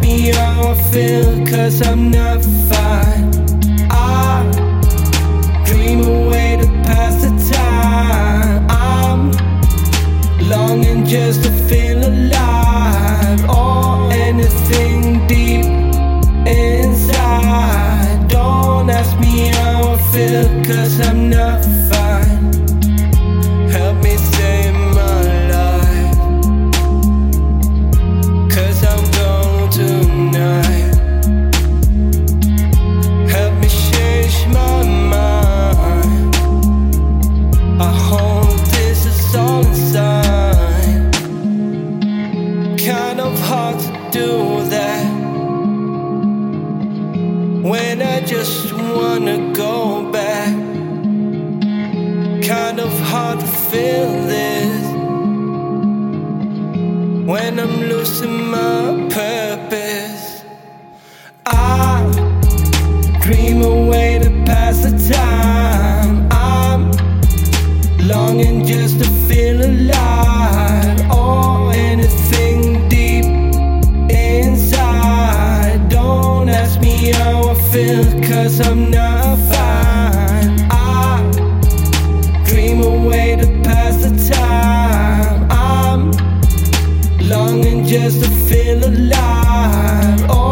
me how I feel, cause I'm not fine. I dream away to pass the time. I'm longing just to feel alive. Oh, anything deep inside. Don't ask me how I feel, cause I'm not fine. When I just wanna go back. Kind of hard to feel this. When I'm losing my purpose. Longing just to feel alive. Oh,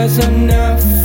I'm not